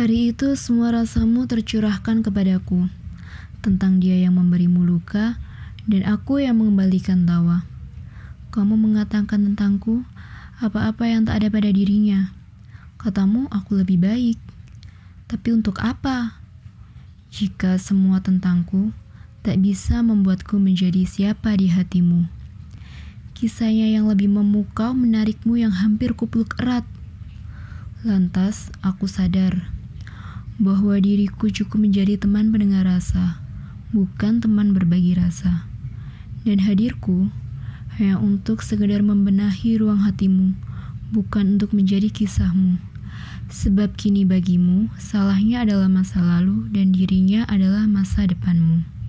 Hari itu semua rasamu tercurahkan kepadaku tentang dia yang memberimu luka dan aku yang mengembalikan tawa. Kamu mengatakan tentangku apa-apa yang tak ada pada dirinya. Katamu aku lebih baik. Tapi untuk apa? Jika semua tentangku tak bisa membuatku menjadi siapa di hatimu. Kisahnya yang lebih memukau menarikmu yang hampir kupeluk erat. Lantas aku sadar bahwa diriku cukup menjadi teman pendengar rasa, bukan teman berbagi rasa. Dan hadirku hanya untuk sekedar membenahi ruang hatimu, bukan untuk menjadi kisahmu. Sebab kini bagimu, salahnya adalah masa lalu dan dirinya adalah masa depanmu.